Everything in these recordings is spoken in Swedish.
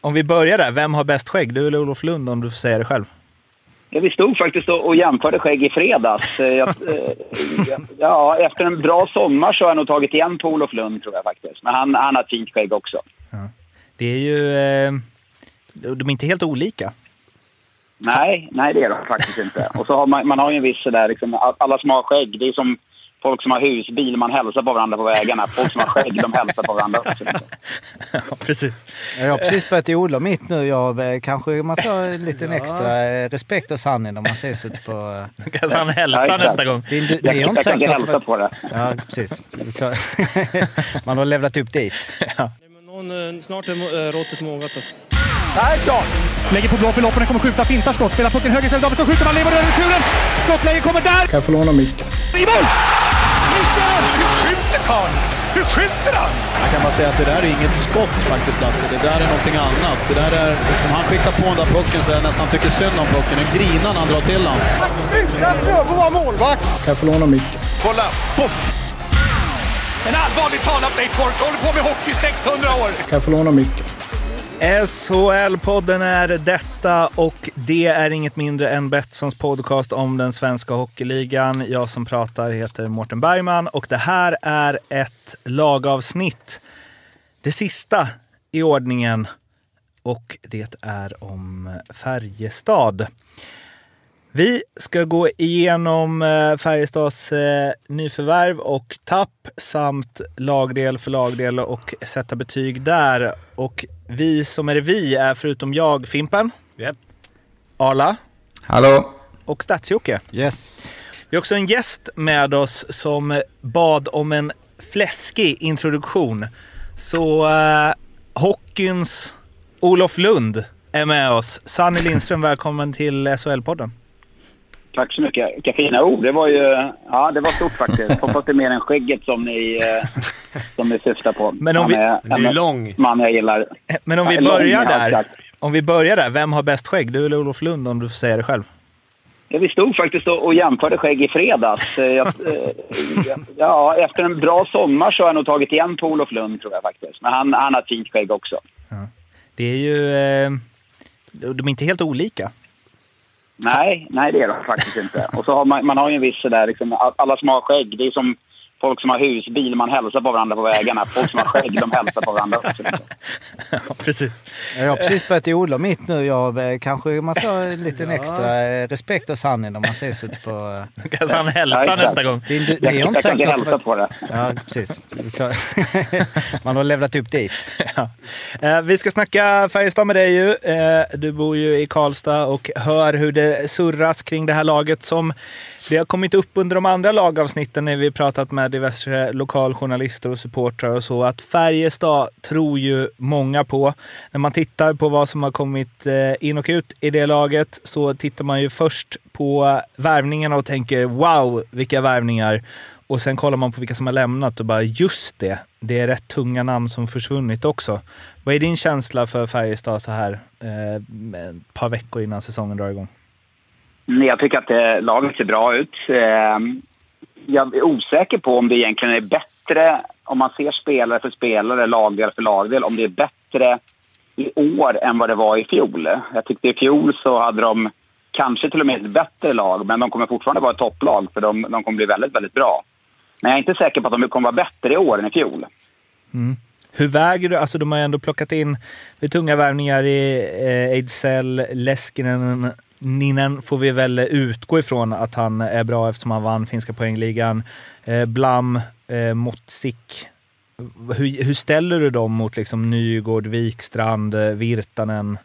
Om vi börjar där, vem har bäst skägg? Du eller Olof Lund om du får säga det själv? Ja, vi stod faktiskt och jämförde skägg i fredags. Eh, jag, eh, ja, efter en bra sommar så har jag nog tagit igen på Olof Lund tror jag faktiskt. Men han, han har ett fint skägg också. Ja. Det är ju... Eh, de är inte helt olika. Nej, nej det är de faktiskt inte. Och så har man, man har ju en viss sådär, liksom, alla som har skägg, det är som folk som har husbil, man hälsar på varandra på vägarna. Folk som har skägg, de hälsar på varandra också. ja, precis. Jag har precis börjat odla mitt nu. Jag, eh, kanske man får lite ja. extra eh, respekt av Sanni när man ses ute på... Då kanske han hälsar ja, nästa gång. Vill du, jag, jag, jag kan hälsa på det. Ja, precis. man har levlat upp dit. Ja. Någon, snart är råttet mogat alltså. Persson! Lägger på blå för loppen, kommer skjuta, fintar skott, spelar pucken höger istället, Davidsson skjuter, man lever över returen! Skottläge kommer där! Kan jag få låna micken? I mål! Missar! Hur skjuter karln? Hur skjuter han? Jag kan bara säga att det där är inget skott faktiskt, Lasse. Det där är någonting annat. Det där är liksom, han skickar på den där pucken så jag nästan tycker synd om pucken. Den grinar när han drar till den. Utan Fröbo var målvakt! Kan jag få låna micken? Kolla! Poff! En allvarligt talad Leif Boork håller på med hockey 600 år! Kan jag få låna micken? SHL-podden är detta och det är inget mindre än Betssons podcast om den svenska hockeyligan. Jag som pratar heter Mårten Bergman och det här är ett lagavsnitt. Det sista i ordningen och det är om Färjestad. Vi ska gå igenom eh, Färjestads eh, nyförvärv och tapp samt lagdel för lagdel och sätta betyg där. Och vi som är vi är förutom jag Fimpen, yep. Arla Hallå. och Stadsjocke. Yes. Vi har också en gäst med oss som bad om en fläskig introduktion. Så uh, hockeyns Olof Lund är med oss. Sanny Lindström, välkommen till SHL-podden. Tack så mycket. Vilka fina ord. Det var ju ja, det var stort faktiskt. Hoppas det är mer än skägget som ni, eh, som ni syftar på. Men om vi, är, du är lång. man jag gillar. Men om vi börjar där. Om vi börjar där. Vem har bäst skägg? Du eller Olof Lund om du får säga det själv? Ja, vi stod faktiskt och jämförde skägg i fredags. Eh, jag, eh, ja, efter en bra sommar så har jag nog tagit igen på Olof Lund tror jag faktiskt. Men han, han har ett fint skägg också. Ja. Det är ju... De är inte helt olika. Nej, nej det är de faktiskt inte. Och så har man, man har ju en viss sådär, liksom, alla som har skägg, det är som folk som har husbil, man hälsar på varandra på vägarna. Folk som har skägg, de hälsar på varandra också. ja, precis. Jag har precis börjat odla mitt nu. Jag, eh, kanske man får lite ja. extra eh, respekt av Sanni när man ses ute på... Då kanske han hälsar ja, nästa gång. Det, det, jag, jag, jag kan hälsa på det. Ja, precis. man har levlat upp dit. Ja. Eh, vi ska snacka Färjestad med dig ju. Eh, du bor ju i Karlstad och hör hur det surras kring det här laget som det har kommit upp under de andra lagavsnitten när vi pratat med diverse lokaljournalister och supportrar och så att Färjestad tror ju många på. När man tittar på vad som har kommit eh, in och ut i det laget så tittar man ju först på värvningarna och tänker wow, vilka värvningar. Och sen kollar man på vilka som har lämnat och bara just det, det är rätt tunga namn som försvunnit också. Vad är din känsla för Färjestad så här eh, ett par veckor innan säsongen drar igång? Jag tycker att eh, laget ser bra ut. Eh, jag är osäker på om det egentligen är bättre, om man ser spelare för spelare, lagdel för lagdel, om det är bättre i år än vad det var i fjol. Jag tyckte i fjol så hade de kanske till och med ett bättre lag, men de kommer fortfarande vara ett topplag för de, de kommer bli väldigt, väldigt bra. Men jag är inte säker på att de kommer vara bättre i år än i fjol. Mm. Hur väger du, alltså de har ändå plockat in tunga värvningar i eh, Ejdsell, Leskinen, Ninen får vi väl utgå ifrån att han är bra eftersom han vann finska poängligan. Eh, Blam, eh, Motsik. Hur, hur, ställer du dem mot liksom Nygård, Wikstrand, eh, Virtanen?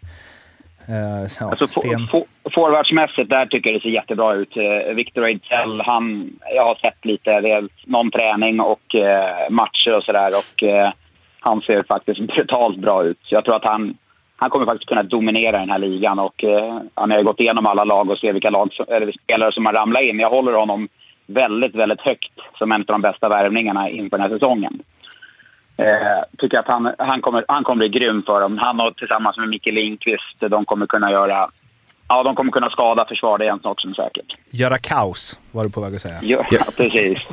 Eh, ja, alltså, Sten. Forwardsmässigt där tycker jag det ser jättebra ut. Eh, Victor Ejdsell, han, jag har sett lite, är någon träning och eh, matcher och sådär och eh, han ser faktiskt brutalt bra ut. Jag tror att han, han kommer faktiskt kunna dominera den här ligan. Och, eh, han har gått igenom alla lag och ser vilka lag, eller spelare som har ramlat in. Jag håller honom väldigt, väldigt högt som en av de bästa värvningarna inför den här säsongen. Eh, tycker att han, han, kommer, han kommer bli grym för dem. Han och tillsammans med Micke Lindqvist, de kommer kunna göra Ja, de kommer kunna skada försvaret igen också säkert. Göra kaos, var du på väg att säga. Ja, ja. precis.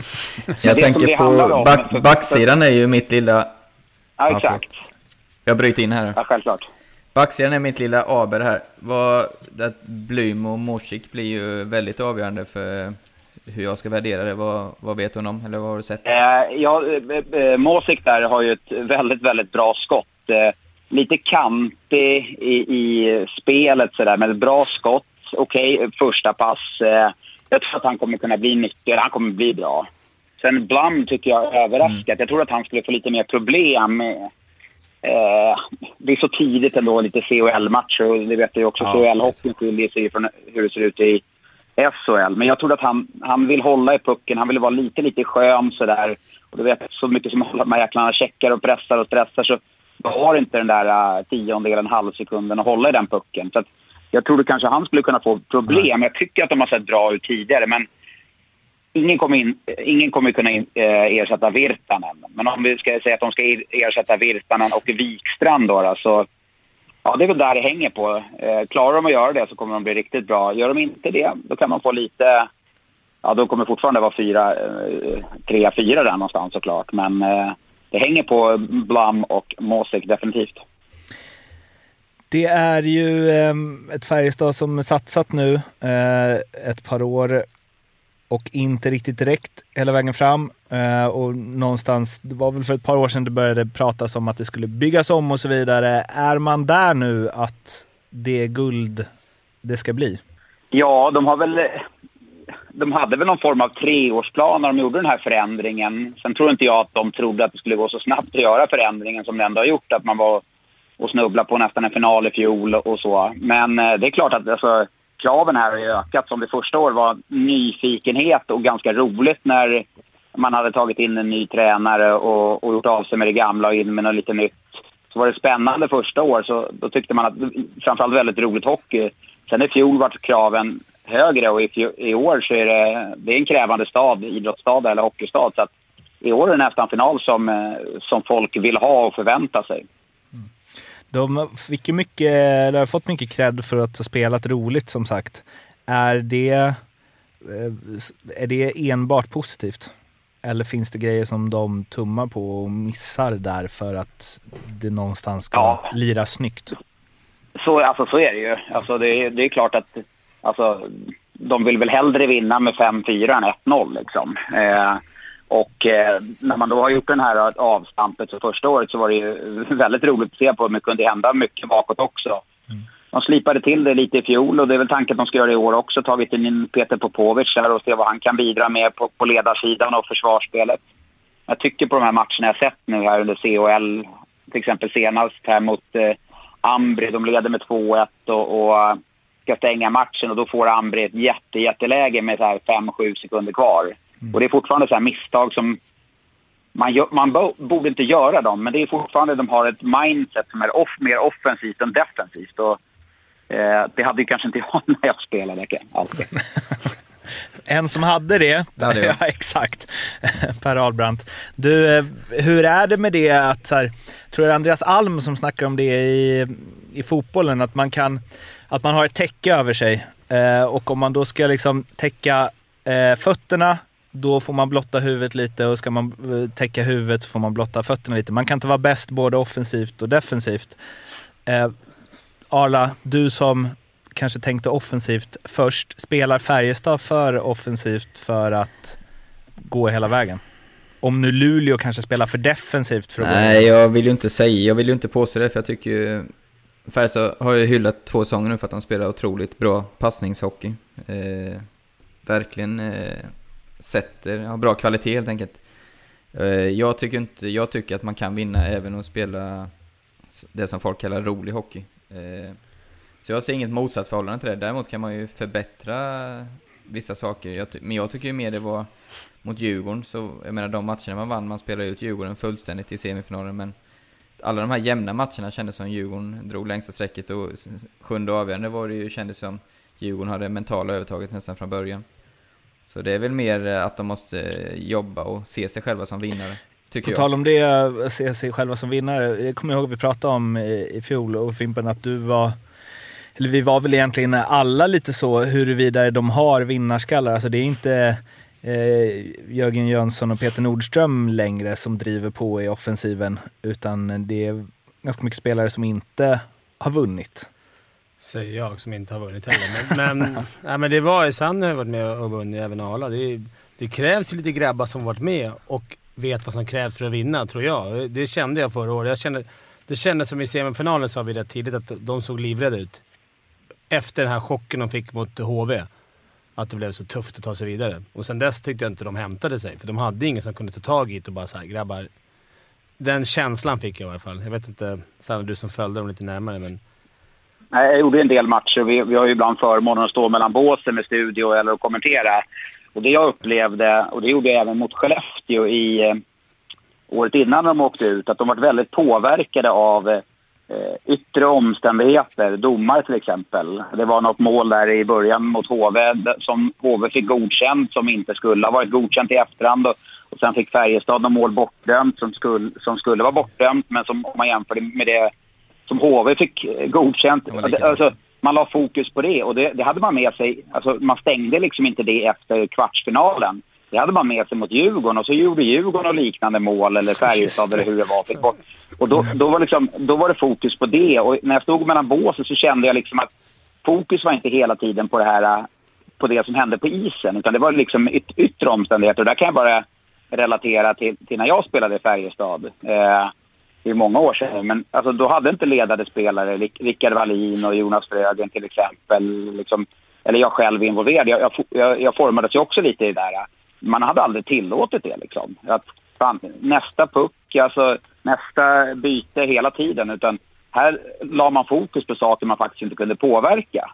Jag tänker på back, backsidan är ju mitt lilla... Ja, exakt. Jag bryter in här. Ja, självklart. Backsidan är mitt lilla aber här. Vad, att Blym och Morsik blir ju väldigt avgörande för hur jag ska värdera det. Vad, vad vet hon om, eller vad har du sett? Eh, ja, eh, eh Mosik där har ju ett väldigt, väldigt bra skott. Eh, lite kantig i, i spelet sådär, men ett bra skott. Okej, okay, första pass. Eh, jag tror att han kommer kunna bli nyttig, han kommer bli bra. Sen Blum tycker jag är överraskat. Mm. Jag tror att han skulle få lite mer problem. Eh, det är så tidigt ändå, lite CHL-matcher och det vet jag också. Ja, CHL-hockeyn skiljer sig från hur det ser ut i SHL. Men jag tror att han, han vill hålla i pucken. Han vill vara lite, lite skön sådär. Och du vet, så mycket som de här jäklarna checkar och pressar och stressar så har inte den där uh, tiondelen, halvsekunden att hålla i den pucken. Så att jag trodde kanske han skulle kunna få problem. Mm. Jag tycker att de har sett bra ut tidigare, men ingen kommer, in, ingen kommer kunna in, eh, ersätta Virtanen. Men om vi ska säga att de ska ersätta Virtanen och Wikstrand då, då så ja, det är väl där det hänger på. Eh, klarar de att göra det så kommer de bli riktigt bra. Gör de inte det, då kan man få lite... Ja, då kommer fortfarande vara fyra, eh, tre, fyra där någonstans såklart. Men eh, det hänger på Blum och Mosik definitivt. Det är ju eh, ett Färjestad som satsat nu eh, ett par år och inte riktigt direkt hela vägen fram. Eh, och någonstans, det var väl för ett par år sedan det började pratas om att det skulle byggas om och så vidare. Är man där nu att det är guld det ska bli? Ja, de har väl... De hade väl någon form av treårsplan när de gjorde den här förändringen. Sen tror inte jag att de trodde att det skulle gå så snabbt att göra förändringen som det ändå har gjort. Att man var och snubblade på nästan en final i fjol och så. Men eh, det är klart att alltså, kraven här har ökat. Som det första året var nyfikenhet och ganska roligt när man hade tagit in en ny tränare och, och gjort av sig med det gamla och in med något lite nytt. Så var det spännande första år, så då tyckte man att framförallt väldigt roligt hockey. Sen i fjol var kraven högre och i, i, år så är det, det är en krävande stad, idrottsstad eller hockeystad. Så att i år är det nästan final som, eh, som folk vill ha och förvänta sig. De fick ju mycket, eller har fått mycket cred för att ha spelat roligt som sagt. Är det, eh, är det enbart positivt? Eller finns det grejer som de tummar på och missar där för att det någonstans ska ja. lira snyggt? Så, alltså, så är det ju. Alltså, det, det är klart att alltså, de vill väl hellre vinna med 5-4 än 1-0. Liksom. Eh, och eh, när man då har gjort den här avstampet för första året så var det ju väldigt roligt att se på. Men det kunde hända mycket bakåt också. Mm. De slipade till det lite i fjol och det är väl tanken att de ska göra det i år också. Tagit in Peter Popovic där och se vad han kan bidra med på, på ledarsidan och försvarsspelet. Jag tycker på de här matcherna jag sett nu här under CHL, till exempel senast här mot eh, Ambri, de leder med 2-1 och, och ska stänga matchen och då får Ambri ett jätte, jätteläge med 5-7 sekunder kvar. Mm. Och det är fortfarande så misstag som man, gör, man borde inte göra dem, men det är fortfarande de har ett mindset som är off, mer offensivt än defensivt. Och, eh, det hade ju kanske inte jag när jag spelade alltid. en som hade det. det hade ja, exakt. per Ahlbrandt. Du, eh, hur är det med det att, så här, tror jag Andreas Alm som snackar om det i, i fotbollen, att man kan, att man har ett täcke över sig. Eh, och om man då ska liksom täcka eh, fötterna, då får man blotta huvudet lite och ska man eh, täcka huvudet så får man blotta fötterna lite. Man kan inte vara bäst både offensivt och defensivt. Eh, Arla, du som kanske tänkte offensivt först, spelar Färjestad för offensivt för att gå hela vägen? Om nu Luleå kanske spelar för defensivt för att Nej, gå jag vill ju inte säga, jag vill ju inte påstå det för jag tycker ju Färjestad har ju hyllat två säsonger nu för att de spelar otroligt bra passningshockey. Eh, verkligen eh, sätter, har bra kvalitet helt enkelt. Eh, jag tycker, inte, jag tycker att man kan vinna även och spela det som folk kallar rolig hockey. Eh, så jag ser inget motsatsförhållande till det. Däremot kan man ju förbättra vissa saker. men jag tycker ju mer det var mot Djurgården, så jag menar de matcherna man vann, man spelade ut Djurgården fullständigt i semifinalen, men alla de här jämna matcherna kändes som Djurgården drog längsta strecket och sjunde avgörande var det ju, kändes som Djurgården hade mentala övertaget nästan från början. Så det är väl mer eh, att de måste jobba och se sig själva som vinnare. Tycker På tal om det, se sig själva som vinnare. Jag kommer ihåg att vi pratade om i, i fjol och Fimpen att du var eller vi var väl egentligen alla lite så huruvida de har vinnarskallar. Alltså det är inte eh, Jörgen Jönsson och Peter Nordström längre som driver på i offensiven utan det är ganska mycket spelare som inte har vunnit. Säger jag som inte har vunnit heller. Men, men, nej, men det var Sanne har varit med och vunnit, även Arla. Det, det krävs ju lite grabbar som varit med och vet vad som krävs för att vinna, tror jag. Det kände jag förra året. Jag kände, det kändes som i semifinalen sa vi rätt tidigt att de såg livrädda ut. Efter den här chocken de fick mot HV. Att det blev så tufft att ta sig vidare. Och sen dess tyckte jag inte de hämtade sig. För de hade ingen som kunde ta tag i det och bara såhär, grabbar. Den känslan fick jag i alla fall. Jag vet inte, Sanna du som följde dem lite närmare men... Nej, jag gjorde en del matcher. Vi, vi har ju ibland förmånen att stå mellan båsen med studio eller att kommentera. Och det jag upplevde, och det gjorde jag även mot Skellefteå i eh, året innan de åkte ut, att de var väldigt påverkade av eh, yttre omständigheter, domar till exempel. Det var något mål där i början mot HV som HV fick godkänt som inte skulle ha varit godkänt i efterhand. Och, och sen fick Färjestad något mål bortdömt som skulle, som skulle vara bortdömt men som om man jämför med det som HV fick eh, godkänt. Alltså, man la fokus på det och det, det, hade man med sig. Alltså, man stängde liksom inte det efter kvartsfinalen. Det hade man med sig mot Djurgården och så gjorde Djurgården och liknande mål eller Färjestad eller hur det var. Och då, då, var liksom, då var det fokus på det och när jag stod mellan båsen så kände jag liksom att fokus var inte hela tiden på det här på det som hände på isen utan det var liksom yt yttre omständigheter och där kan jag bara relatera till, till när jag spelade i Färjestad. Eh, det är många år sedan. Men alltså, då hade inte ledande spelare, Rickard Wallin och Jonas Frögen till exempel, liksom, eller jag själv involverad. Jag, jag, jag formades ju också lite i det där. Man hade aldrig tillåtit det. Liksom. Att, fan, nästa puck, alltså, nästa byte hela tiden. Utan här la man fokus på saker man faktiskt inte kunde påverka.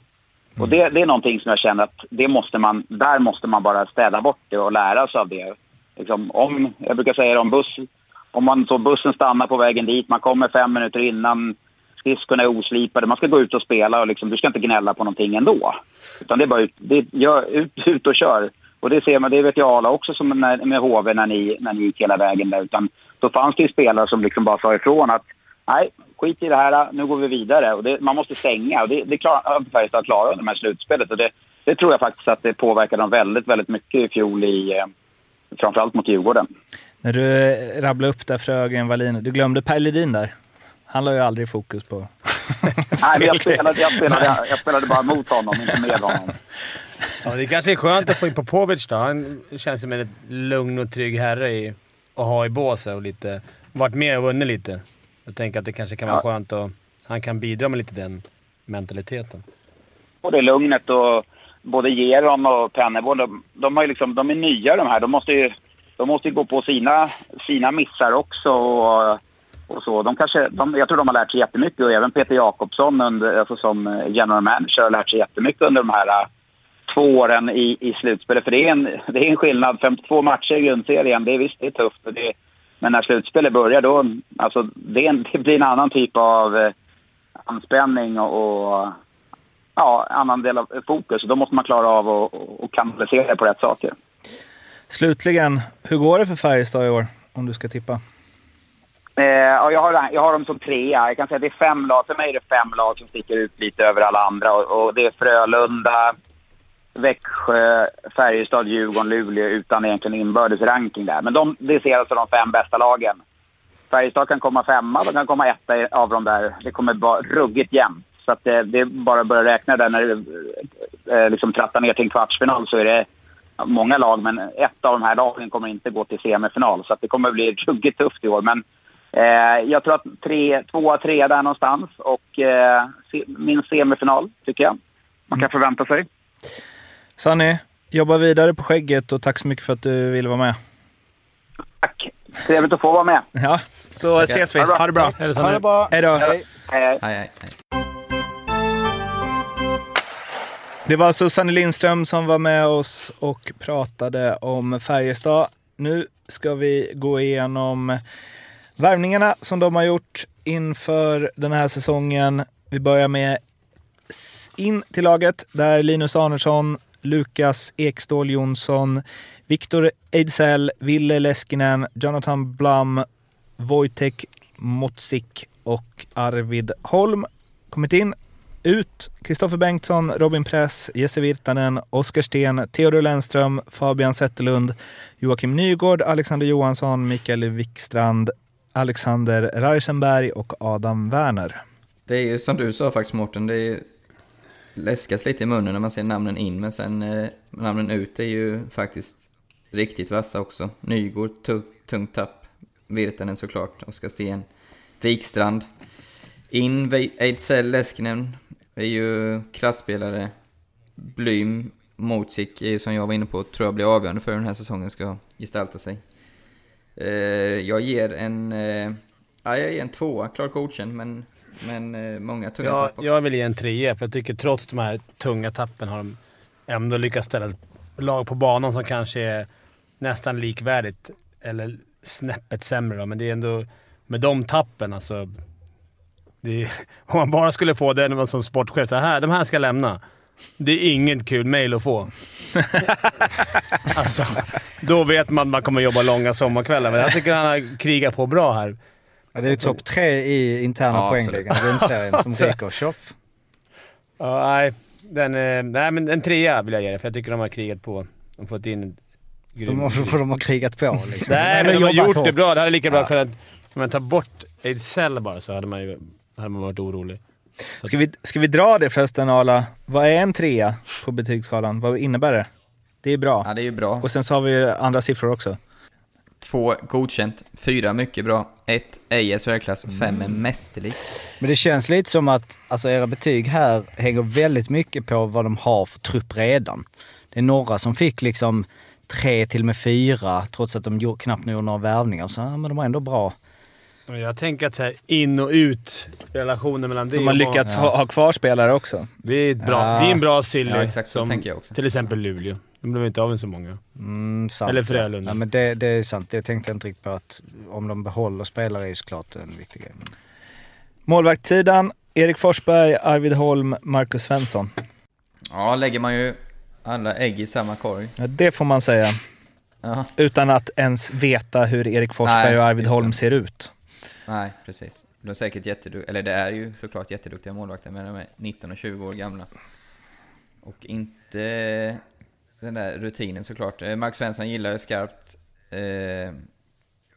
Mm. Och det, det, är någonting som jag känner att det måste man, där måste man bara städa bort det och lära sig av det. Liksom, om, jag brukar säga om buss om man så bussen stannar på vägen dit, man kommer fem minuter innan, skridskorna är oslipade, man ska gå ut och spela och liksom, du ska inte gnälla på någonting ändå. Utan det är bara ut, det, gör, ut, ut och kör. Och det ser man, det vet jag alla också som när, med HV när ni, när ni gick hela vägen där. Utan då fanns det ju spelare som liksom bara sa ifrån att nej, skit i det här, nu går vi vidare. Och det, man måste stänga och det, det klarar Färjestad klarat under det här slutspelet. Och det, det tror jag faktiskt att det påverkade dem väldigt, väldigt mycket i fjol i, eh, framförallt mot Djurgården. När du rabblade upp där Frögren, Wallin, du glömde Per Ledin där. Han la ju aldrig fokus på... Nej, jag spelade, jag, spelade, jag spelade bara mot honom, inte med honom. Ja, det kanske är skönt att få in Popovic då. Han känns som en lugn och trygg herre i, att ha i båset och lite, varit med och vunnit lite. Jag tänker att det kanske kan vara ja. skönt att han kan bidra med lite den mentaliteten. Och det lugnet och både Geron och Pennerborn, de, de, har liksom, de är nya de här. De måste ju de måste ju gå på sina, sina missar också. Och, och så. De kanske, de, jag tror de har lärt sig jättemycket och även Peter Jakobsson under, alltså som eh, general manager har lärt sig jättemycket under de här eh, två åren i, i slutspelet. För det är, en, det är en skillnad. 52 matcher i grundserien, det är visst det är tufft. Det, men när slutspelet börjar då, alltså det, en, det blir en annan typ av eh, anspänning och, och ja, annan del av fokus. Då måste man klara av att kanalisera det på rätt saker. Slutligen, hur går det för Färjestad i år? Om du ska tippa. Eh, ja, jag, har, jag har dem som trea. Jag kan säga att det är fem lag. För mig är det fem lag som sticker ut lite över alla andra. Och, och det är Frölunda, Växjö, Färjestad, Djurgården, Luleå utan egentligen inbördes ranking där. Men de, det ser alltså de fem bästa lagen. Färjestad kan komma femma, de kan komma etta av dem där. Det kommer vara ruggigt jämnt. Så att det, det är bara att börja räkna där när du eh, liksom trattar ner till en kvartsfinal så är det många lag, men ett av de här lagen kommer inte gå till semifinal. Så det kommer bli ruggigt tufft i år. Men eh, jag tror att tre, tvåa, trea där någonstans och eh, minst semifinal, tycker jag. Man kan förvänta sig. Sanny, jobba vidare på skägget och tack så mycket för att du ville vara med. Tack. Trevligt att få vara med. Ja, så Tackar. ses vi. Ha det bra. Ha det bra. Hej då. Hej. Hej, hej. hej. Det var Susanne Lindström som var med oss och pratade om Färjestad. Nu ska vi gå igenom värvningarna som de har gjort inför den här säsongen. Vi börjar med in till laget där Linus Arnesson, Lukas Ekståhl Jonsson, Viktor Ejdsell, Ville Leskinen, Jonathan Blum, Wojtek Motsik och Arvid Holm kommit in ut Kristoffer Bengtsson, Robin Press, Jesse Virtanen, Oskar Sten, Theodor Lennström, Fabian Zetterlund, Joakim Nygård, Alexander Johansson, Mikael Wikstrand, Alexander Reisenberg och Adam Werner. Det är ju som du sa faktiskt Mårten, det är läskas lite i munnen när man ser namnen in, men sen eh, namnen ut är ju faktiskt riktigt vassa också. Nygård, tungt tapp. Virtanen såklart, Oskar Sten. Wikstrand. In, Ejdsell, Leskinen är ju klasspelare. Blym, är ju som jag var inne på, tror jag blir avgörande för hur den här säsongen ska gestalta sig. Eh, jag ger en... Eh, ja, jag ger en tvåa, klart godkänd, men, men eh, många tunga ja, tapp. Jag vill ge en trea, för jag tycker trots de här tunga tappen har de ändå lyckats ställa ett lag på banan som kanske är nästan likvärdigt, eller snäppet sämre då, men det är ändå... Med de tappen alltså... Är, om man bara skulle få det som sportchef, så här, de här ska lämna. Det är inget kul mail att få. alltså, då vet man att man kommer jobba långa sommarkvällar, men jag tycker han har krigat på bra här. Ja, det är topp tre i interna ja, poängligan, grundserien, som ryker. Tjoff! Ja, nej. Den, nej, men en trea vill jag ge det, för jag tycker de har krigat på. De har fått in de har, för de har krigat på liksom. Nej, men de har gjort det bra. Det hade lika bra ja. kunnat... Om man tar bort Ejdsell bara så hade man ju hade man varit orolig. Ska vi, ska vi dra det förresten Arla? Vad är en trea på betygsskalan? Vad innebär det? Det är bra. Ja, det är ju bra. Och sen så har vi ju andra siffror också. Två godkänt, fyra mycket bra, ett ej är särklass, fem är mästerligt. Men det känns lite som att alltså, era betyg här hänger väldigt mycket på vad de har för trupp redan. Det är några som fick liksom tre till och med fyra, trots att de knappt gjorde några värvningar. Så, ja, men de har ändå bra. Jag tänker att så här, in och ut, relationen mellan det De har lyckats ha, ha kvar spelare också. Det är, bra, ja. det är en bra silly. Ja, exakt så tänker jag också. Till exempel Luleå. De blev inte av med så många. Mm, sant, Eller Frölunda. Ja, men det, det, är sant. Det tänkte jag inte riktigt på att om de behåller spelare är ju såklart en viktig grej. Målvaktssidan, Erik Forsberg, Arvid Holm, Marcus Svensson. Ja, lägger man ju alla ägg i samma korg. Ja, det får man säga. Ja. Utan att ens veta hur Erik Forsberg Nej, och Arvid Holm ser ut. Nej, precis. De är säkert jätteduktiga, eller det är ju såklart jätteduktiga målvakter, men de är 19 och 20 år gamla. Och inte den där rutinen såklart. Eh, Mark Svensson gillar jag skarpt. Eh,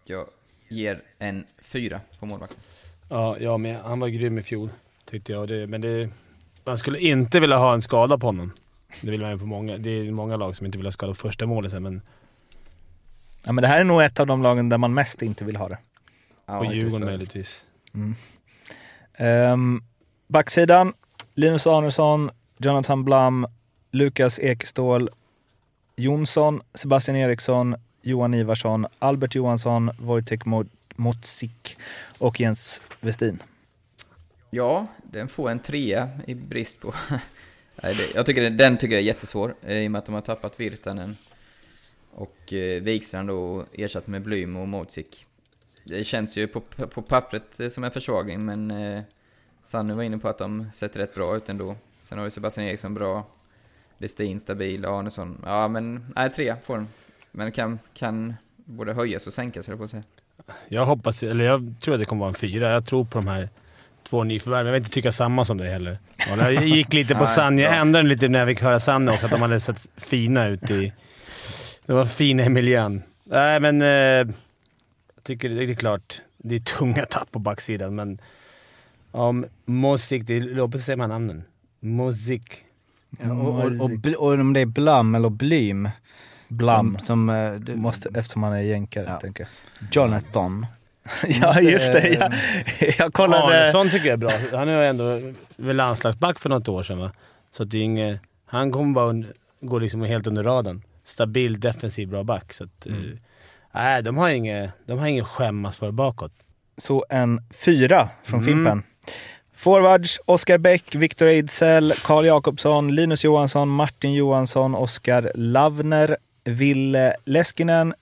jag ger en fyra på målvakten. Ja, jag med. Han var grym i fjol, tyckte jag. Det, men det, man skulle inte vilja ha en skada på honom. Det vill man ju på många. Det är många lag som inte vill ha skada på första målet men... Ja, men det här är nog ett av de lagen där man mest inte vill ha det. Ja, och Djurgården möjligtvis. Mm. Um, backsidan, Linus Arnesson, Jonathan Blum, Lukas Ekestål, Jonsson, Sebastian Eriksson, Johan Ivarsson, Albert Johansson, Wojtek Motzik och Jens Westin. Ja, den får en trea i brist på... jag tycker den tycker jag är jättesvår eh, i och med att de har tappat Virtanen och eh, Wikstrand då ersatt med Blym och Motzik det känns ju på, på pappret som en försvagning, men eh, Sanny var inne på att de sett rätt bra ut ändå. Sen har vi Sebastian Eriksson bra, Westin stabil, Arnesson. Ja, men nej, tre får de. Men kan, kan både höjas och sänkas, höll jag på att säga. Jag hoppas, eller jag tror att det kommer vara en fyra. Jag tror på de här två nyförvärven. Jag vill inte tycka samma som dig heller. Jag gick lite på Sanny. Jag ändrade lite när jag fick höra Sanny också, att de hade sett fina ut i... De var fina i miljön. Nej, men... Eh, jag tycker det är klart, det är tunga tapp på backsidan, men om Mozik, det är jobbigt att säga de här namnen. Mozik. Ja, och, och, och, och, om det är Blam eller Blym. Blam. Som, som uh, det, måste, eftersom han är jänkare, ja. tänker jag. Jonathan. ja, just det. Jag, jag kollade... Arnesson tycker jag är bra. Han är ju ändå landslagsback för något år sedan, va? Så det är inget... Han kommer bara gå liksom helt under radarn. Stabil, defensiv, bra back. Så att, mm. Nej, de har inget, de har inget skämmas för bakåt. Så en fyra från mm. Fimpen. Forwards, Oskar Bäck, Viktor Ejdsell, Karl Jakobsson, Linus Johansson, Martin Johansson, Oskar Lavner, Ville Leskinen,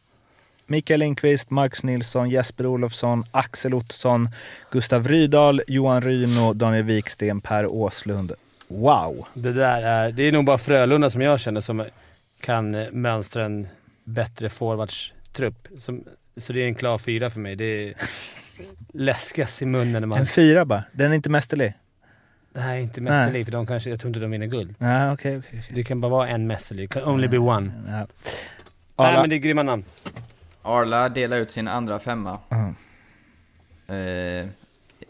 Mikael Lindqvist, Marcus Nilsson, Jesper Olofsson, Axel Ottosson, Gustav Rydahl, Johan Ryno, Daniel Wiksten, Per Åslund. Wow! Det där är, det är nog bara Frölunda som jag känner som kan mönstra en bättre forwards trupp. Som, så det är en klar fyra för mig. Det läskas i munnen när man... En fyra bara? Den är inte mästerlig? Nej, inte mästerlig, för de kanske, jag tror inte de vinner guld. Nej, okay, okay, okay. Det kan bara vara en mästerlig. Can only be one. Ja. Nej, men det är grymma namn. Arla delar ut sin andra femma. -huh. eh,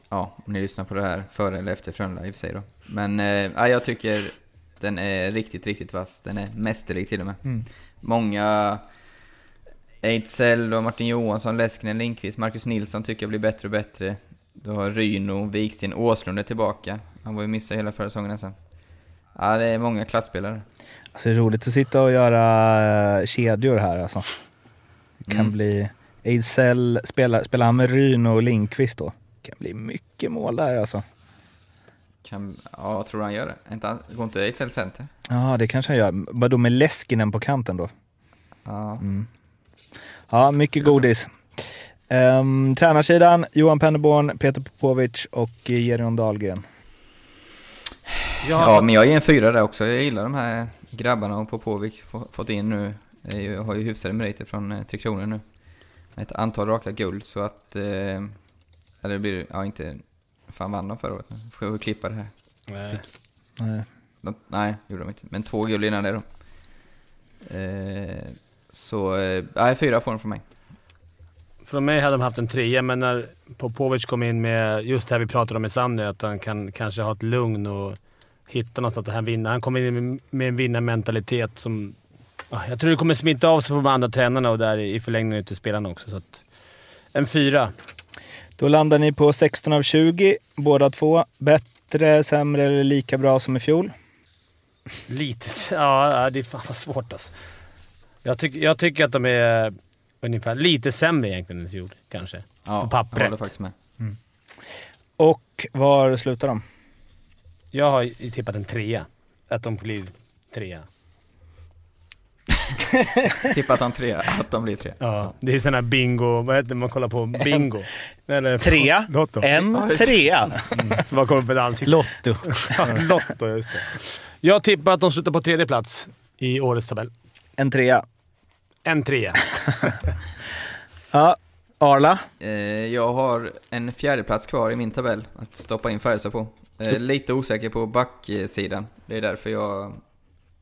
ja, om ni lyssnar på det här före eller efter Frölunda i och för sig då. Men eh, ja, jag tycker den är riktigt, riktigt vass. Den är mästerlig till och med. Mm. Många... Ejdsell och Martin Johansson, Leskinen, Lindqvist, Marcus Nilsson tycker jag blir bättre och bättre. Du har Ryno, Viksten, Åslund är tillbaka. Han var ju missad hela förra säsongen nästan. Ja, det är många klassspelare. Alltså det är roligt att sitta och göra uh, kedjor här alltså. Det kan mm. bli... Ejdsell, spelar, spelar han med Ryno och Lindqvist då? Det kan bli mycket mål där alltså. Kan, ja, jag tror han gör det. Inte, går inte Ejdsell center? Ja, det kanske han gör. Vadå med Leskinen på kanten då? Ja. Mm. Ja, mycket godis. Um, tränarsidan, Johan Pennerborn, Peter Popovic och Geron Dahlgren. Ja, ja, men jag ger en fyra där också. Jag gillar de här grabbarna och Popovic fått in nu. Jag har ju hyfsade meriter från eh, Tre Kronor nu. Med ett antal raka guld, så att... Eh, eller det blir... Ja, inte... Fan vann de förra året? Får vi klippa det här? Nej. Nej. De, nej, gjorde de inte. Men två guld innan det då. Eh, så, eh, nej, fyra får de från mig. Från mig hade de haft en trea, men när Popovic kom in med just det här vi pratade om med Sanny, att han kan kanske ha ett lugn och hitta något att han vinner. Han kommer in med en vinnarmentalitet som... Jag tror det kommer smitta av sig på de andra tränarna och där i förlängningen till spelarna också. Så att, en fyra. Då landar ni på 16 av 20, båda två. Bättre, sämre eller lika bra som i fjol? Lite... Ja, det är fan vad svårt alltså. Jag, tyck, jag tycker att de är ungefär lite sämre egentligen än i fjol, kanske. Ja, på pappret. jag håller faktiskt med. Mm. Och var slutar de? Jag har tippat en trea. Att de blir trea. tippat en trea, att de blir trea. Ja, det är sån här bingo, vad heter det man kollar på? Bingo. Eller, trea. Lotto. En trea. Mm, som bara kommer på ett ansikte. Lotto. ja, Lotto, just det. Jag tippar att de slutar på tredje plats i årets tabell. En trea. En trea. ja, Arla? Eh, jag har en fjärde plats kvar i min tabell att stoppa in Färjestad på. Eh, lite osäker på backsidan. Det är därför jag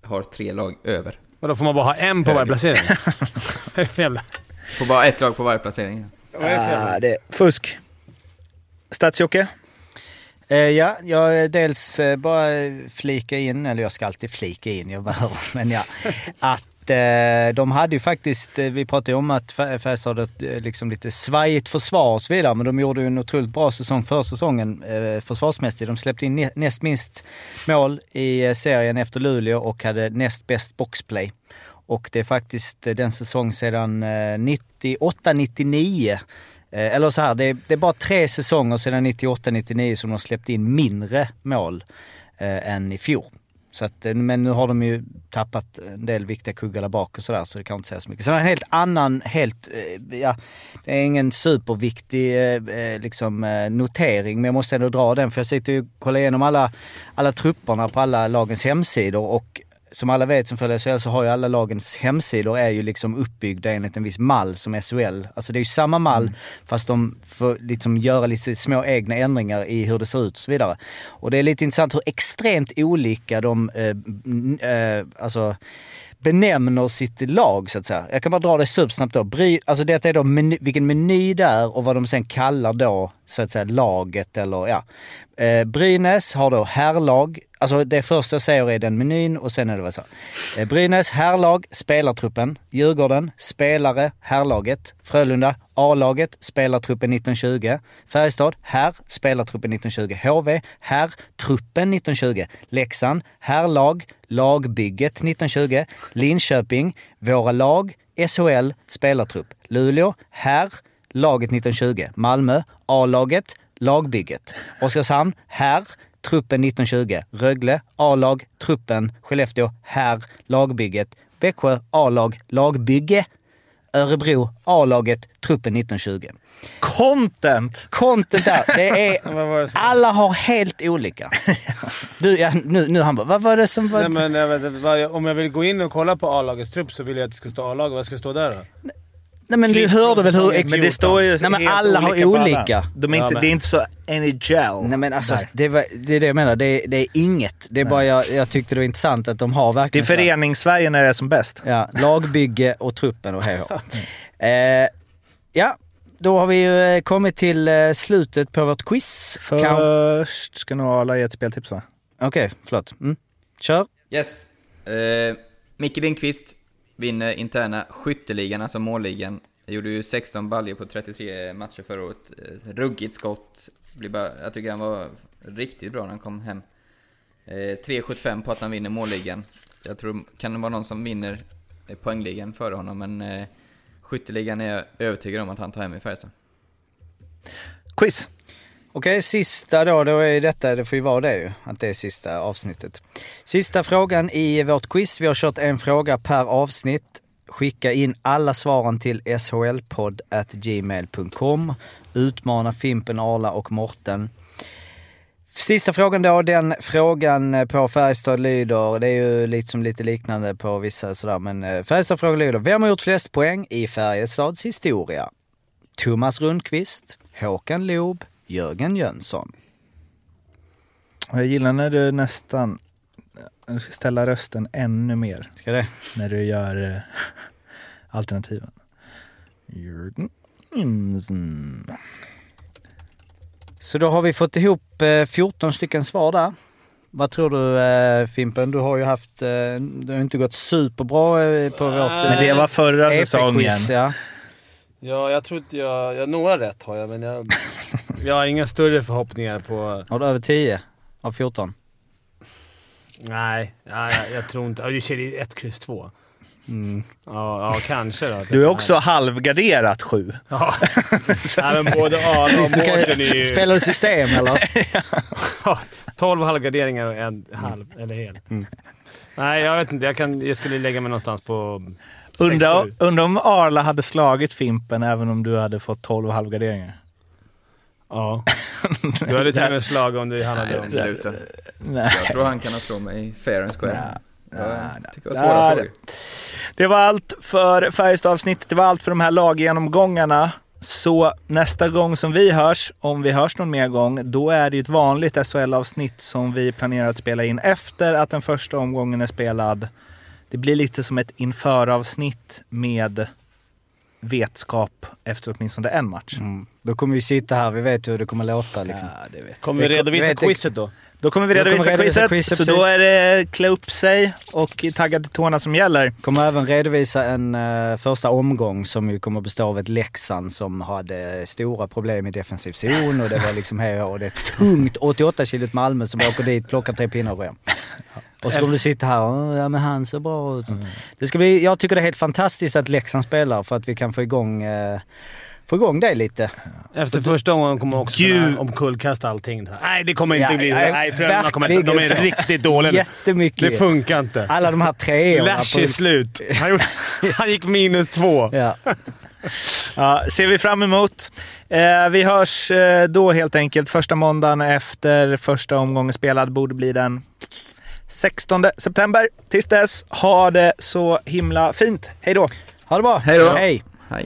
har tre lag över. Och då får man bara ha en på varje placering? Vad är det för Får bara ett lag på varje placering. Det ah, det är fusk. Stadsjocke? Eh, ja, jag dels bara flika in, eller jag ska alltid flika in, jag behöver, men ja. Att Eh, de hade ju faktiskt, eh, vi pratade ju om att Färjestad hade ett eh, liksom lite svajigt försvar och så vidare, men de gjorde ju en otroligt bra säsong för säsongen försvarsmässigt. De släppte in näst minst mål i serien efter Luleå och hade näst bäst boxplay. Och det är faktiskt den säsong sedan 98-99 eller så här, det är, det är bara tre säsonger sedan 98-99 som de släppt in mindre mål eh, än i fjol. Så att, eh, men nu har de ju tappat en del viktiga kuggar där bak och sådär så det kan inte säga så mycket. Sen har en helt annan, helt, eh, ja, det är ingen superviktig eh, eh liksom, notering men jag måste ändå dra den för jag sitter ju och kollar igenom alla, alla trupperna på alla lagens hemsidor och som alla vet som följer SHL så har ju alla lagens hemsidor är ju liksom uppbyggda enligt en viss mall som SHL. Alltså det är ju samma mall mm. fast de får liksom göra lite små egna ändringar i hur det ser ut och så vidare. Och det är lite intressant hur extremt olika de, eh, eh, alltså benämner sitt lag så att säga. Jag kan bara dra det supersnabbt då. Bry, alltså detta är då meny, vilken meny det är och vad de sen kallar då så att säga laget eller ja. Eh, Brynäs har då herrlag. Alltså det första jag säger är den menyn och sen är det vad så. Eh, Brynäs herrlag, spelartruppen. Djurgården, spelare, herrlaget. Frölunda, A-laget, spelartruppen 1920. Färjestad, här, spelartruppen 1920. HV, här, truppen 1920. Leksand, herrlag, lagbygget 1920. Linköping, våra lag, SHL, spelartrupp. Luleå, här, laget 1920. Malmö, A-laget, lagbygget. Oskarshamn, här, truppen 1920. Rögle, A-lag, truppen, Skellefteå, här, lagbygget. Växjö, A-lag, lagbygge. Örebro, A-laget, truppen 1920. Content! Content där. Det är, alla har helt olika. Du, ja, nu, nu han bara, vad var det som var... Nej, men, jag vet, om jag vill gå in och kolla på A-lagets trupp så vill jag att det ska stå A-lag. Vad ska det stå där då? Nej men du hörde väl hur... Men det står ju Nej men alla har olika. De är inte, ja, det är inte så any gel. Nej men alltså, det, var, det är det jag menar. Det är, det är inget. Det är Nej. bara jag, jag tyckte det var intressant att de har verkligen... Det är föreningssverige när det är som bäst. Ja, lagbygge och truppen och hej eh, Ja, då har vi ju eh, kommit till eh, slutet på vårt quiz. Först ska nog Arla ge ett speltips va? Okej, okay, förlåt. Mm. Kör. Yes. Eh, Micke Lindqvist vinner interna skytteligan, alltså målligan. Jag gjorde ju 16 baljor på 33 matcher förra året. Eh, ruggigt skott. Jag tycker han var riktigt bra när han kom hem. Eh, 3,75 på att han vinner målligan. Jag tror, kan det vara någon som vinner poängligan före honom, men eh, Skytteligan är jag övertygad om att han tar hem i Färjestad. Quiz! Okej, sista då, då är detta, det får ju vara det ju, att det är sista avsnittet. Sista frågan i vårt quiz. Vi har kört en fråga per avsnitt. Skicka in alla svaren till shlpodd.gmail.com. Utmana Fimpen, Arla och Morten. Sista frågan då, den frågan på Färjestad lyder, det är ju liksom lite liknande på vissa sådär, men eh, Färjestad frågan lyder, vem har gjort flest poäng i Färjestads historia? Thomas Rundqvist, Håkan Loob, Jörgen Jönsson. Jag gillar när du nästan du ska ställa rösten ännu mer. Ska det? När du gör eh, alternativen. Jörgen Jönsson. Så då har vi fått ihop 14 eh, stycken svar där. Vad tror du eh, Fimpen? Du har ju haft, eh, du har inte gått superbra på vårt Men det var förra säsongen. Ja. ja, jag tror inte jag... jag några rätt har jag, men jag, jag har inga större förhoppningar på... Har du över 10 av 14? Nej, ja, jag, jag tror inte... Jag kör 1, kryss 2. Mm. Ja, ja, kanske då. Du är också halvgarderat sju. Ja. ja, men både Arla och Mårten är ju... Spelar du system eller? ja, 12 halvgarderingar och en halv, mm. eller hel. Mm. Nej, jag vet inte. Jag, kan, jag skulle lägga mig någonstans på Undrar undra om Arla hade slagit Fimpen även om du hade fått 12 halvgarderingar? Ja. Du hade till och med slagit om du handlade om... Sluta. Jag tror han kan slå mig fair and square. Ja. Jag tycker det var svåra frågor. Det var allt för Färjestad-avsnittet. Det var allt för de här laggenomgångarna. Så nästa gång som vi hörs, om vi hörs någon mer gång, då är det ett vanligt SHL-avsnitt som vi planerar att spela in efter att den första omgången är spelad. Det blir lite som ett införavsnitt med vetskap efter åtminstone en match. Mm. Då kommer vi sitta här, vi vet hur det kommer låta. Liksom. Ja, kommer vi redovisa quizet då? Då kommer vi redovisa, kommer redovisa quizet, quizet, så då är det klä upp sig och tagga till tårna som gäller. Kommer även redovisa en uh, första omgång som ju kommer bestå av ett Leksand som hade stora problem i defensiv zon och det var liksom här och det är tungt 88 kilo Malmö som åker dit, plockar tre pinnar och. Och så kommer du sitta här och ja men han ser bra ut. Mm. Det ska bli, jag tycker det är helt fantastiskt att Leksand spelar för att vi kan få igång uh, få igång dig lite. Efter första omgången kommer också Gud. omkullkasta allting. Nej, det kommer inte ja, bli... Nej, nej kommer inte... De är riktigt dåliga Jättemycket. Det funkar inte. Alla de här treorna. Lash är slut. Han, gjorde, han gick minus två. Ja. ja, ser vi fram emot. Eh, vi hörs eh, då helt enkelt. Första måndagen efter första omgången spelad borde bli den 16 september. Tills dess, ha det så himla fint. Hej då! Ha det bra! Hej då! Hej! Hej.